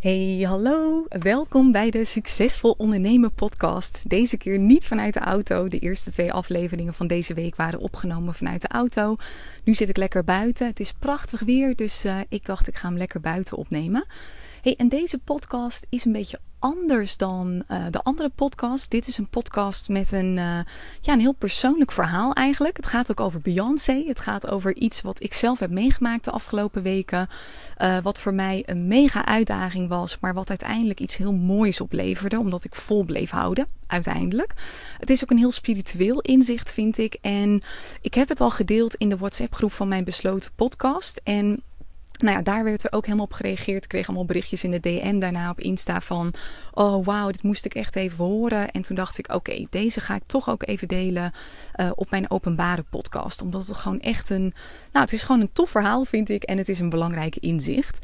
Hey, hallo. Welkom bij de Succesvol Ondernemen podcast. Deze keer niet vanuit de auto. De eerste twee afleveringen van deze week waren opgenomen vanuit de auto. Nu zit ik lekker buiten. Het is prachtig weer, dus uh, ik dacht ik ga hem lekker buiten opnemen. Hey, en deze podcast is een beetje anders dan uh, de andere podcast. Dit is een podcast met een, uh, ja, een heel persoonlijk verhaal eigenlijk. Het gaat ook over Beyoncé. Het gaat over iets wat ik zelf heb meegemaakt de afgelopen weken. Uh, wat voor mij een mega uitdaging was, maar wat uiteindelijk iets heel moois opleverde, omdat ik vol bleef houden. Uiteindelijk. Het is ook een heel spiritueel inzicht, vind ik. En ik heb het al gedeeld in de WhatsApp-groep van mijn besloten podcast. En nou ja, daar werd er ook helemaal op gereageerd. Ik kreeg allemaal berichtjes in de DM daarna op Insta van... Oh, wauw, dit moest ik echt even horen. En toen dacht ik, oké, deze ga ik toch ook even delen uh, op mijn openbare podcast. Omdat het gewoon echt een... Nou, het is gewoon een tof verhaal, vind ik. En het is een belangrijk inzicht.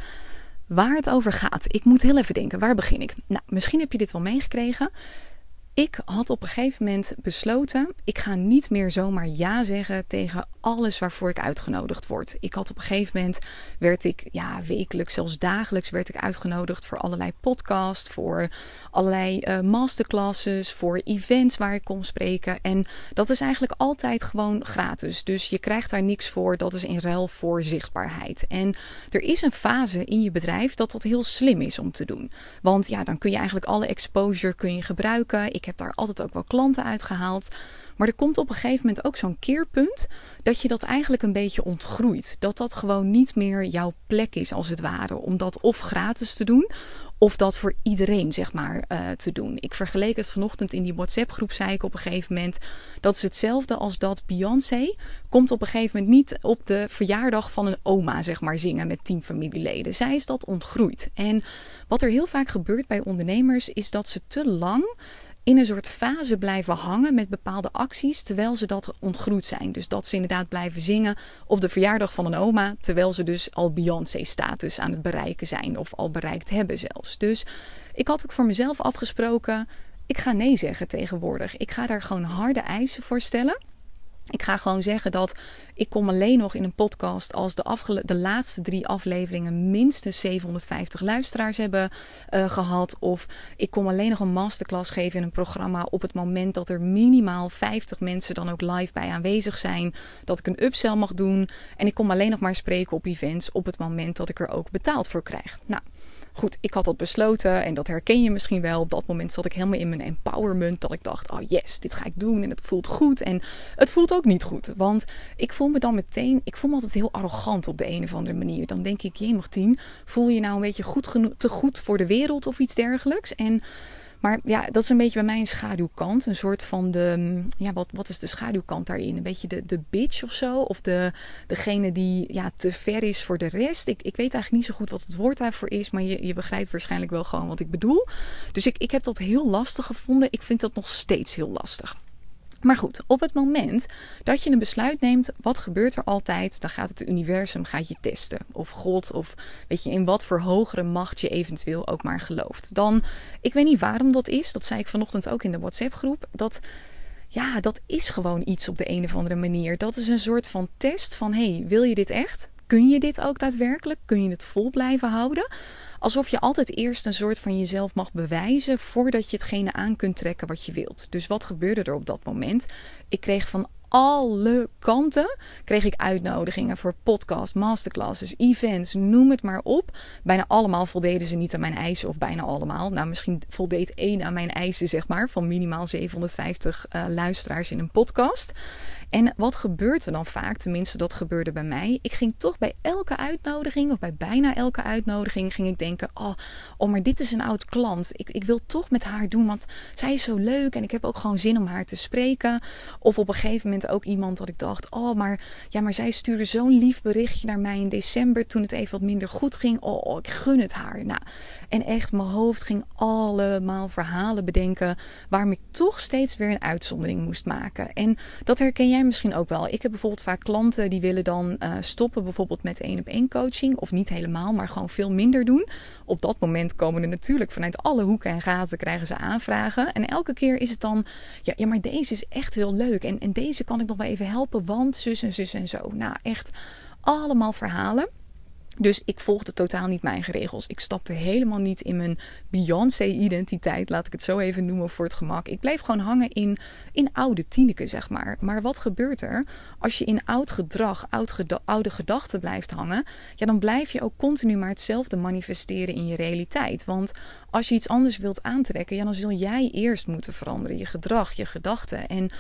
Waar het over gaat. Ik moet heel even denken, waar begin ik? Nou, misschien heb je dit wel meegekregen. Ik had op een gegeven moment besloten: ik ga niet meer zomaar ja zeggen tegen alles waarvoor ik uitgenodigd word. Ik had op een gegeven moment werd ik ja wekelijks, zelfs dagelijks werd ik uitgenodigd voor allerlei podcasts, voor allerlei uh, masterclasses, voor events waar ik kon spreken. En dat is eigenlijk altijd gewoon gratis. Dus je krijgt daar niks voor. Dat is in ruil voor zichtbaarheid. En er is een fase in je bedrijf dat dat heel slim is om te doen. Want ja, dan kun je eigenlijk alle exposure kun je gebruiken. Ik heb daar altijd ook wel klanten uitgehaald. Maar er komt op een gegeven moment ook zo'n keerpunt dat je dat eigenlijk een beetje ontgroeit. Dat dat gewoon niet meer jouw plek is, als het ware. Om dat of gratis te doen, of dat voor iedereen, zeg maar, uh, te doen. Ik vergeleek het vanochtend in die WhatsApp-groep, zei ik op een gegeven moment. Dat is hetzelfde als dat Beyoncé komt op een gegeven moment niet op de verjaardag van een oma, zeg maar, zingen met tien familieleden. Zij is dat ontgroeid. En wat er heel vaak gebeurt bij ondernemers, is dat ze te lang in een soort fase blijven hangen met bepaalde acties terwijl ze dat ontgroet zijn. Dus dat ze inderdaad blijven zingen op de verjaardag van een oma, terwijl ze dus al Beyoncé-status aan het bereiken zijn of al bereikt hebben zelfs. Dus ik had ook voor mezelf afgesproken, ik ga nee zeggen tegenwoordig. Ik ga daar gewoon harde eisen voor stellen. Ik ga gewoon zeggen dat ik kom alleen nog in een podcast als de, de laatste drie afleveringen minstens 750 luisteraars hebben uh, gehad. Of ik kom alleen nog een masterclass geven in een programma op het moment dat er minimaal 50 mensen dan ook live bij aanwezig zijn. Dat ik een upsell mag doen. En ik kom alleen nog maar spreken op events op het moment dat ik er ook betaald voor krijg. Nou, Goed, ik had dat besloten en dat herken je misschien wel. Op dat moment zat ik helemaal in mijn empowerment. Dat ik dacht, oh yes, dit ga ik doen en het voelt goed. En het voelt ook niet goed, want ik voel me dan meteen, ik voel me altijd heel arrogant op de een of andere manier. Dan denk ik, je nog tien, voel je nou een beetje goed te goed voor de wereld of iets dergelijks? En maar ja, dat is een beetje bij mij een schaduwkant. Een soort van de. Ja, wat, wat is de schaduwkant daarin? Een beetje de, de bitch of zo. Of de, degene die ja, te ver is voor de rest. Ik, ik weet eigenlijk niet zo goed wat het woord daarvoor is. Maar je, je begrijpt waarschijnlijk wel gewoon wat ik bedoel. Dus ik, ik heb dat heel lastig gevonden. Ik vind dat nog steeds heel lastig. Maar goed, op het moment dat je een besluit neemt, wat gebeurt er altijd? Dan gaat het universum gaat je testen. Of God, of weet je, in wat voor hogere macht je eventueel ook maar gelooft. Dan, ik weet niet waarom dat is. Dat zei ik vanochtend ook in de WhatsApp-groep. Dat ja, dat is gewoon iets op de een of andere manier. Dat is een soort van test van: hey, wil je dit echt? Kun je dit ook daadwerkelijk? Kun je het vol blijven houden? Alsof je altijd eerst een soort van jezelf mag bewijzen voordat je hetgene aan kunt trekken wat je wilt. Dus wat gebeurde er op dat moment? Ik kreeg van alle kanten kreeg ik uitnodigingen voor podcasts, masterclasses, events, noem het maar op. Bijna allemaal voldeden ze niet aan mijn eisen, of bijna allemaal. Nou, misschien voldeed één aan mijn eisen, zeg maar, van minimaal 750 uh, eh, luisteraars in een podcast. En wat gebeurt er dan vaak? Tenminste, dat gebeurde bij mij. Ik ging toch bij elke uitnodiging, of bij bijna elke uitnodiging, ging ik denken: oh, oh maar dit is een oud klant. Ik, ik wil toch met haar doen, want zij is zo leuk en ik heb ook gewoon zin om haar te spreken. Of op een gegeven moment ook iemand dat ik dacht: oh, maar, ja, maar zij stuurde zo'n lief berichtje naar mij in december toen het even wat minder goed ging. Oh, oh ik gun het haar. Nou, en echt, mijn hoofd ging allemaal verhalen bedenken waarom ik toch steeds weer een uitzondering moest maken. En dat herken jij misschien ook wel. Ik heb bijvoorbeeld vaak klanten die willen dan uh, stoppen, bijvoorbeeld met één op één coaching. Of niet helemaal, maar gewoon veel minder doen. Op dat moment komen er natuurlijk vanuit alle hoeken en gaten krijgen ze aanvragen. En elke keer is het dan, ja, ja maar deze is echt heel leuk. En, en deze kan ik nog wel even helpen, want zus en zus en zo. Nou, echt allemaal verhalen. Dus ik volgde totaal niet mijn regels. Ik stapte helemaal niet in mijn Beyoncé-identiteit, laat ik het zo even noemen voor het gemak. Ik bleef gewoon hangen in, in oude Tineke, zeg maar. Maar wat gebeurt er als je in oud gedrag, oud oude gedachten blijft hangen? Ja, dan blijf je ook continu maar hetzelfde manifesteren in je realiteit. Want als je iets anders wilt aantrekken, ja, dan zul jij eerst moeten veranderen. Je gedrag, je gedachten. En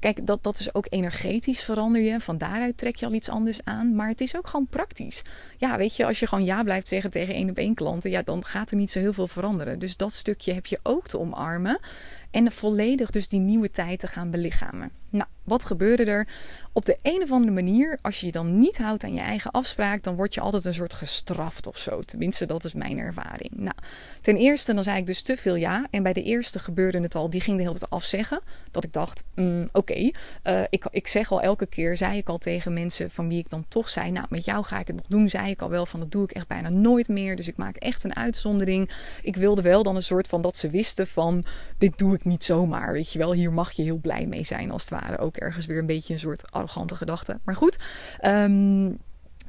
Kijk, dat, dat is ook energetisch verander je. Van daaruit trek je al iets anders aan. Maar het is ook gewoon praktisch. Ja, weet je, als je gewoon ja blijft zeggen tegen één op één klanten, ja, dan gaat er niet zo heel veel veranderen. Dus dat stukje heb je ook te omarmen. En volledig dus die nieuwe tijd te gaan belichamen. Nou, wat gebeurde er? Op de een of andere manier, als je je dan niet houdt aan je eigen afspraak, dan word je altijd een soort gestraft of zo. Tenminste, dat is mijn ervaring. Nou, ten eerste, dan zei ik dus te veel ja. En bij de eerste gebeurde het al, die ging de hele tijd afzeggen. Dat ik dacht, mm, oké, eh, ik, ik zeg al elke keer, zei ik al tegen mensen van wie ik dan toch zei, nou, met jou ga ik het nog doen, zei ik al wel van dat doe ik echt bijna nooit meer. Dus ik maak echt een uitzondering. Ik wilde wel dan een soort van dat ze wisten van, dit doe ik niet zomaar, weet je wel. Hier mag je heel blij mee zijn als het ware. Ook ergens weer een beetje een soort arrogante gedachte. Maar goed, um,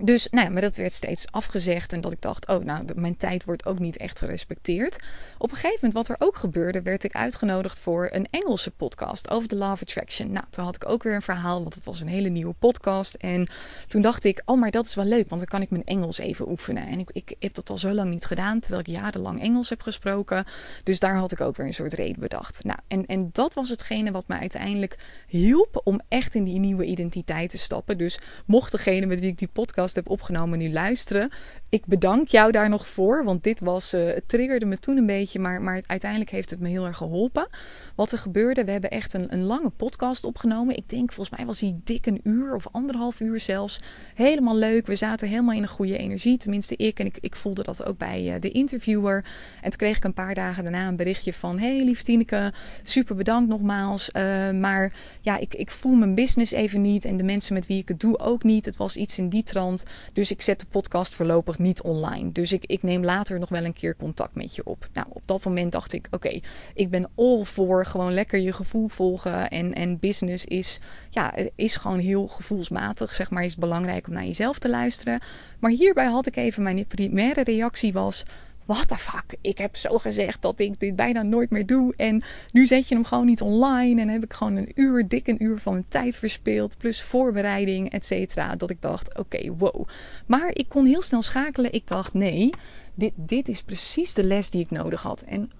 dus nou ja, maar dat werd steeds afgezegd. En dat ik dacht, oh, nou, mijn tijd wordt ook niet echt gerespecteerd. Op een gegeven moment, wat er ook gebeurde, werd ik uitgenodigd voor een Engelse podcast over de of Attraction. Nou, toen had ik ook weer een verhaal, want het was een hele nieuwe podcast. En toen dacht ik, oh, maar dat is wel leuk, want dan kan ik mijn Engels even oefenen. En ik, ik heb dat al zo lang niet gedaan, terwijl ik jarenlang Engels heb gesproken. Dus daar had ik ook weer een soort reden bedacht. Nou, en, en dat was hetgene wat me uiteindelijk hielp om echt in die nieuwe identiteit te stappen. Dus mocht degene met wie ik die podcast heb opgenomen nu luisteren. Ik bedank jou daar nog voor, want dit was, uh, het triggerde me toen een beetje, maar, maar uiteindelijk heeft het me heel erg geholpen. Wat er gebeurde, we hebben echt een, een lange podcast opgenomen. Ik denk, volgens mij was hij dik een uur of anderhalf uur zelfs. Helemaal leuk, we zaten helemaal in een goede energie, tenminste ik. En ik, ik voelde dat ook bij uh, de interviewer. En toen kreeg ik een paar dagen daarna een berichtje van, hey lieve Tineke, super bedankt nogmaals. Uh, maar ja, ik, ik voel mijn business even niet en de mensen met wie ik het doe ook niet. Het was iets in die trant. Dus ik zet de podcast voorlopig niet online. Dus ik, ik neem later nog wel een keer contact met je op. Nou, op dat moment dacht ik: oké, ik ben all voor gewoon lekker je gevoel volgen. En, en business is, ja, is gewoon heel gevoelsmatig. Zeg maar, is belangrijk om naar jezelf te luisteren. Maar hierbij had ik even mijn primaire reactie was what the fuck, ik heb zo gezegd dat ik dit bijna nooit meer doe. En nu zet je hem gewoon niet online. En heb ik gewoon een uur, dik een uur van mijn tijd verspeeld. Plus voorbereiding, et cetera. Dat ik dacht, oké, wow. Maar ik kon heel snel schakelen. Ik dacht, nee, dit, dit is precies de les die ik nodig had. En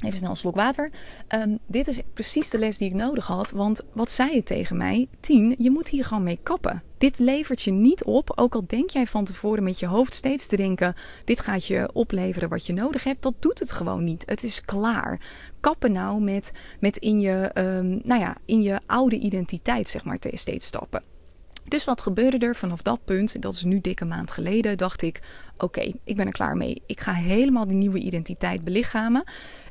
Even snel een slok water. Um, dit is precies de les die ik nodig had. Want wat zei je tegen mij? Tien, je moet hier gewoon mee kappen. Dit levert je niet op. Ook al denk jij van tevoren met je hoofd steeds te denken: dit gaat je opleveren wat je nodig hebt. Dat doet het gewoon niet. Het is klaar. Kappen nou met, met in, je, um, nou ja, in je oude identiteit, zeg maar, steeds stappen. Dus wat gebeurde er vanaf dat punt? Dat is nu dikke maand geleden. Dacht ik: oké, ik ben er klaar mee. Ik ga helemaal die nieuwe identiteit belichamen.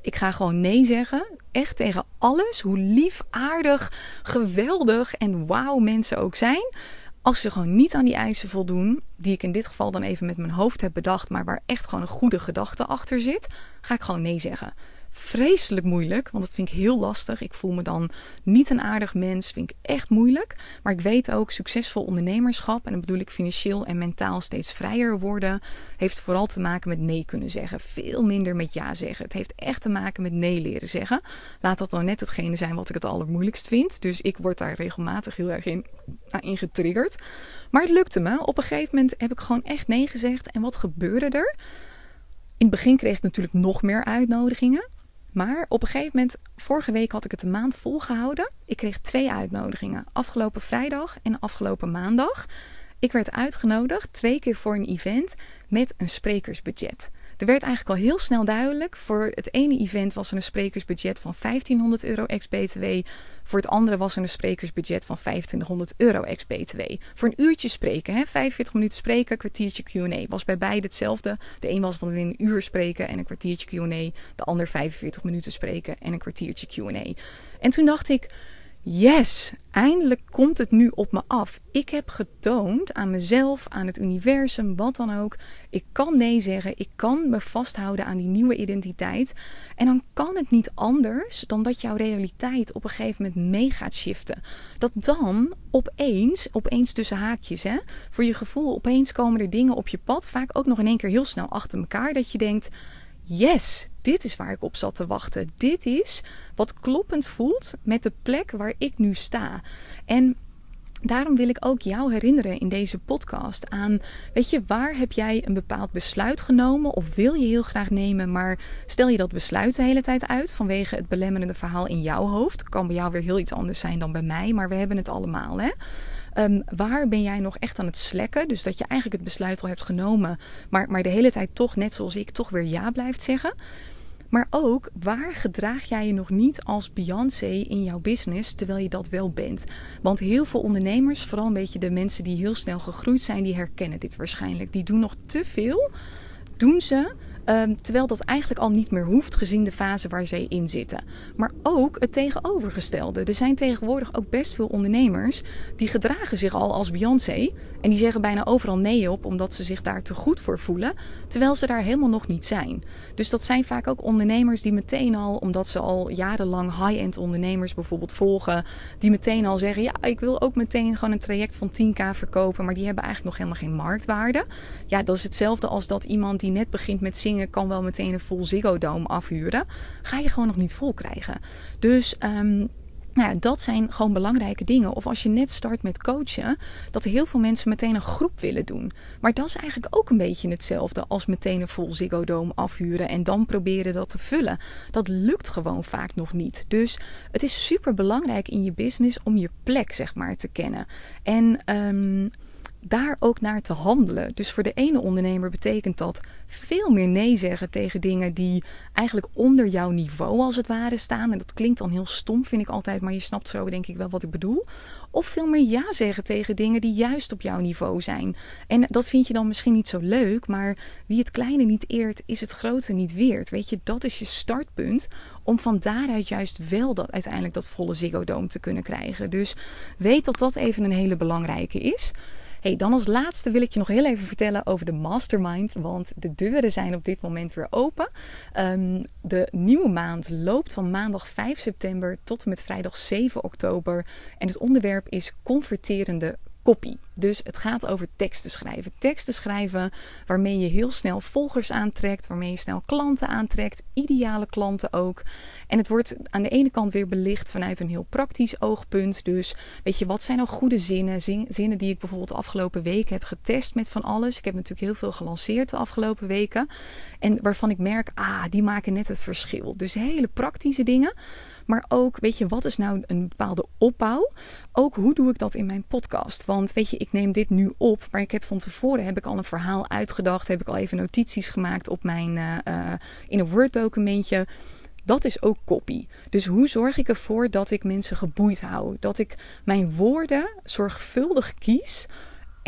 Ik ga gewoon nee zeggen. Echt tegen alles. Hoe lief, aardig, geweldig en wauw mensen ook zijn. Als ze gewoon niet aan die eisen voldoen, die ik in dit geval dan even met mijn hoofd heb bedacht, maar waar echt gewoon een goede gedachte achter zit, ga ik gewoon nee zeggen vreselijk moeilijk, want dat vind ik heel lastig. Ik voel me dan niet een aardig mens, vind ik echt moeilijk. Maar ik weet ook, succesvol ondernemerschap, en dan bedoel ik financieel en mentaal steeds vrijer worden, heeft vooral te maken met nee kunnen zeggen. Veel minder met ja zeggen. Het heeft echt te maken met nee leren zeggen. Laat dat dan net hetgene zijn wat ik het allermoeilijkst vind. Dus ik word daar regelmatig heel erg in, nou, in getriggerd. Maar het lukte me. Op een gegeven moment heb ik gewoon echt nee gezegd. En wat gebeurde er? In het begin kreeg ik natuurlijk nog meer uitnodigingen. Maar op een gegeven moment, vorige week had ik het een maand volgehouden. Ik kreeg twee uitnodigingen. Afgelopen vrijdag en afgelopen maandag. Ik werd uitgenodigd twee keer voor een event met een sprekersbudget. Er werd eigenlijk al heel snel duidelijk. Voor het ene event was er een sprekersbudget van 1500 euro ex-BTW. Voor het andere was er een sprekersbudget van 2500 euro ex-BTW. Voor een uurtje spreken, hè, 45 minuten spreken, kwartiertje Q&A. Was bij beide hetzelfde. De een was dan in een uur spreken en een kwartiertje Q&A. De ander 45 minuten spreken en een kwartiertje Q&A. En toen dacht ik, yes, eindelijk komt het nu op me af. Ik heb getoond aan mezelf, aan het universum, wat dan ook. Ik kan nee zeggen. Ik kan me vasthouden aan die nieuwe identiteit. En dan kan het niet anders dan dat jouw realiteit op een gegeven moment mee gaat shiften. Dat dan opeens, opeens tussen haakjes, hè, voor je gevoel, opeens komen er dingen op je pad. Vaak ook nog in één keer heel snel achter elkaar. Dat je denkt yes, dit is waar ik op zat te wachten. Dit is wat kloppend voelt met de plek waar ik nu sta. En daarom wil ik ook jou herinneren in deze podcast aan, weet je, waar heb jij een bepaald besluit genomen of wil je heel graag nemen, maar stel je dat besluit de hele tijd uit vanwege het belemmerende verhaal in jouw hoofd. Kan bij jou weer heel iets anders zijn dan bij mij, maar we hebben het allemaal, hè? Ehm, waar ben jij nog echt aan het slekken? Dus dat je eigenlijk het besluit al hebt genomen, maar, maar de hele tijd toch, net zoals ik, toch weer ja blijft zeggen. Maar ook waar gedraag jij je nog niet als Beyoncé in jouw business terwijl je dat wel bent? Want heel veel ondernemers, vooral een beetje de mensen die heel snel gegroeid zijn, die herkennen dit waarschijnlijk. Die doen nog te veel. Doen ze Ehm, terwijl dat eigenlijk al niet meer hoeft gezien de fase waar zij in zitten. Maar ook het tegenovergestelde. Er zijn tegenwoordig ook best veel ondernemers die gedragen zich al als Beyoncé. En die zeggen bijna overal nee op omdat ze zich daar te goed voor voelen. Terwijl ze daar helemaal nog niet zijn. Dus dat zijn vaak ook ondernemers die meteen al, omdat ze al jarenlang high-end ondernemers bijvoorbeeld volgen. Die meteen al zeggen, ja ik wil ook meteen gewoon een traject van 10k verkopen. Maar die hebben eigenlijk nog helemaal geen marktwaarde. Ja dat is hetzelfde als dat iemand die net begint met kan wel meteen een vol Ziggo afhuren. Ga je gewoon nog niet vol krijgen. Dus um, nou ja, dat zijn gewoon belangrijke dingen. Of als je net start met coachen, dat heel veel mensen meteen een groep willen doen. Maar dat is eigenlijk ook een beetje hetzelfde als meteen een vol Ziggo afhuren en dan proberen dat te vullen. Dat lukt gewoon vaak nog niet. Dus het is super belangrijk in je business om je plek, zeg maar, te kennen. En um, daar ook naar te handelen. Dus voor de ene ondernemer betekent dat veel meer nee zeggen tegen dingen die eigenlijk onder jouw niveau als het ware staan. En dat klinkt dan heel stom, vind ik altijd, maar je snapt zo denk ik wel wat ik bedoel. Of veel meer ja zeggen tegen dingen die juist op jouw niveau zijn. En dat vind je dan misschien niet zo leuk, maar wie het kleine niet eert, is het grote niet weert. Weet je, dat is je startpunt om van daaruit juist wel dat, uiteindelijk dat volle Ziggo Dome te kunnen krijgen. Dus weet dat dat even een hele belangrijke is. Hey, dan als laatste wil ik je nog heel even vertellen over de mastermind. Want de deuren zijn op dit moment weer open. Um, de nieuwe maand loopt van maandag 5 september tot en met vrijdag 7 oktober. En het onderwerp is converterende copy. Dus het gaat over teksten schrijven. Teksten schrijven waarmee je heel snel volgers aantrekt, waarmee je snel klanten aantrekt, ideale klanten ook. En het wordt aan de ene kant weer belicht vanuit een heel praktisch oogpunt. Dus weet je, wat zijn nou goede zinnen? Zinnen die ik bijvoorbeeld de afgelopen weken heb getest met van alles. Ik heb natuurlijk heel veel gelanceerd de afgelopen weken. En waarvan ik merk, ah, die maken net het verschil. Dus hele praktische dingen. Maar ook, weet je, wat is nou een bepaalde opbouw? Ook hoe doe ik dat in mijn podcast? Want weet je, ik neem dit nu op, maar ik heb van tevoren heb ik al een verhaal uitgedacht, heb ik al even notities gemaakt op mijn uh, uh, in een Word documentje. Dat is ook copy. Dus hoe zorg ik ervoor dat ik mensen geboeid hou? Dat ik mijn woorden zorgvuldig kies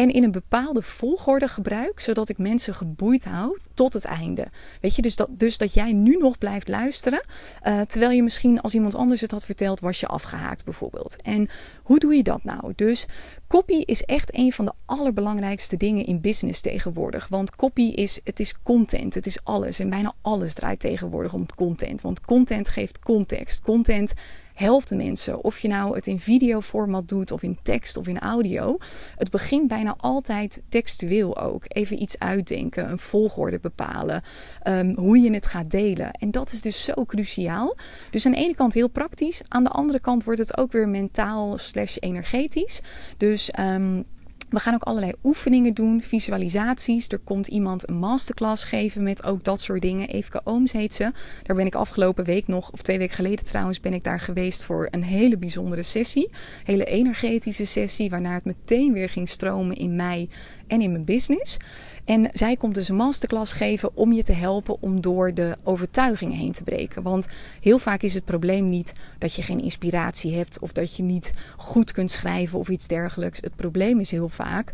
en in een bepaalde volgorde gebruik, zodat ik mensen geboeid hou tot het einde. Weet je, dus dat, dus dat jij nu nog blijft luisteren, uh, terwijl je misschien als iemand anders het had verteld, was je afgehaakt bijvoorbeeld. En hoe doe je dat nou? Dus copy is echt een van de allerbelangrijkste dingen in business tegenwoordig. Want copy is, het is content, het is alles. En bijna alles draait tegenwoordig om content. Want content geeft context. Content helpt de mensen. Of je nou het in videoformat doet, of in tekst of in audio. Het begint bijna altijd textueel ook. Even iets uitdenken, een volgorde bepalen, um, hoe je het gaat delen. En dat is dus zo cruciaal. Dus aan de ene kant heel praktisch, aan de andere kant wordt het ook weer mentaal slash energetisch. Dus um, we gaan ook allerlei oefeningen doen, visualisaties. Er komt iemand een masterclass geven met ook dat soort dingen. Evke Ooms heet ze. Daar ben ik afgelopen week nog, of twee weken geleden trouwens, ben ik daar geweest voor een hele bijzondere sessie. Hele energetische sessie, waarna het meteen weer ging stromen in mij en in mijn business. En zij komt dus een masterclass geven om je te helpen om door de overtuigingen heen te breken. Want heel vaak is het probleem niet dat je geen inspiratie hebt of dat je niet goed kunt schrijven of iets dergelijks. Het probleem is heel vaak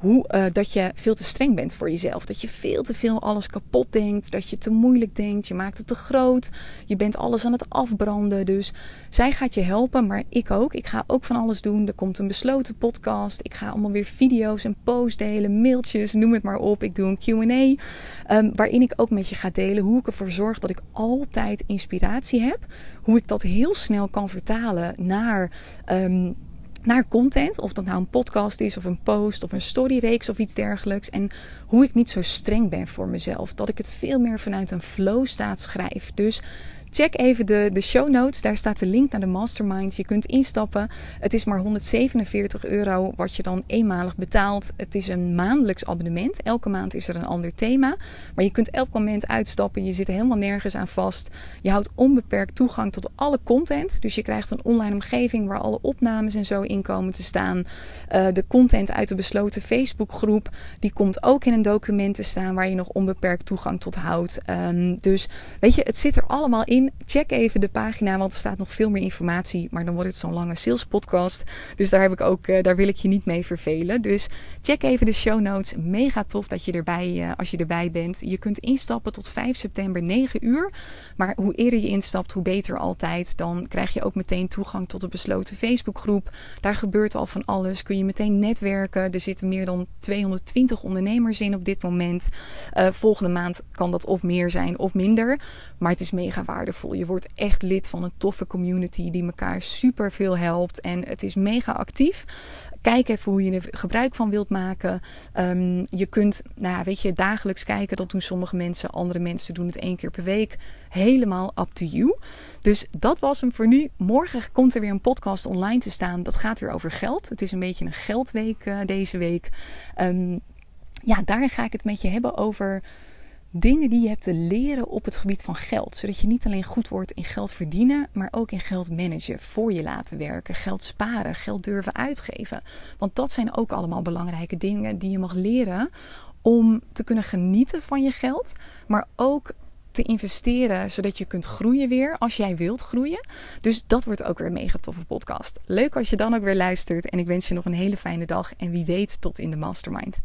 hoe, uh, dat je veel te streng bent voor jezelf. Dat je veel te veel alles kapot denkt. Dat je te moeilijk denkt. Je maakt het te groot. Je bent alles aan het afbranden. Dus zij gaat je helpen, maar ik ook. Ik ga ook van alles doen. Er komt een besloten podcast. Ik ga allemaal weer video's en posts delen, mailtjes, noem het maar op. Ik doe een QA. Ehm, waarin ik ook met je ga delen hoe ik ervoor zorg dat ik altijd inspiratie heb. Hoe ik dat heel snel kan vertalen naar. Um, naar content. Of dat nou een podcast is of een post of een storyreeks of iets dergelijks. En hoe ik niet zo streng ben voor mezelf. Dat ik het veel meer vanuit een flow staat schrijf. Dus Check even de, de show notes. Daar staat de link naar de mastermind. Je kunt instappen. Het is maar 147 euro wat je dan eenmalig betaalt. Het is een maandelijks abonnement. Elke maand is er een ander thema. Maar je kunt elk moment uitstappen. Je zit helemaal nergens aan vast. Je houdt onbeperkt toegang tot alle content. Dus je krijgt een online omgeving waar alle opnames en zo in komen te staan. Uh, de content uit de besloten Facebookgroep. Die komt ook in een document te staan waar je nog onbeperkt toegang tot houdt. Um, dus weet je, het zit er allemaal in. Check even de pagina, want er staat nog veel meer informatie. Maar dan wordt het zo'n lange sales podcast. Dus daar, heb ik ook, uh, daar wil ik je niet mee vervelen. Dus check even de show notes. Mega tof dat je erbij, uh, als je erbij bent. Je kunt instappen tot 5 september 9 uur. Maar hoe eerder je instapt, hoe beter altijd. Dan krijg je ook meteen toegang tot de besloten Facebookgroep. Daar gebeurt al van alles. Kun je meteen netwerken. Er zitten meer dan 220 ondernemers in op dit moment. Uh, volgende maand kan dat of meer zijn of minder. Maar het is mega je wordt echt lid van een toffe community die elkaar super veel helpt. En het is mega actief. Kijk even hoe je er gebruik van wilt maken. Um, je kunt, nou weet je, dagelijks kijken. Dat doen sommige mensen. Andere mensen doen het één keer per week. Helemaal up to you. Dus dat was hem voor nu. Morgen komt er weer een podcast online te staan. Dat gaat weer over geld. Het is een beetje een geldweek uh, deze week. Um, ja, daar ga ik het met je hebben over dingen die je hebt te leren op het gebied van geld. Zodat je niet alleen goed wordt in geld verdienen, maar ook in geld managen, voor je laten werken, geld sparen, geld durven uitgeven. Want dat zijn ook allemaal belangrijke dingen die je mag leren om te kunnen genieten van je geld, maar ook te investeren zodat je kunt groeien weer als jij wilt groeien. Dus dat wordt ook weer een mega toffe podcast. Leuk als je dan ook weer luistert en ik wens je nog een hele fijne dag en wie weet tot in de mastermind.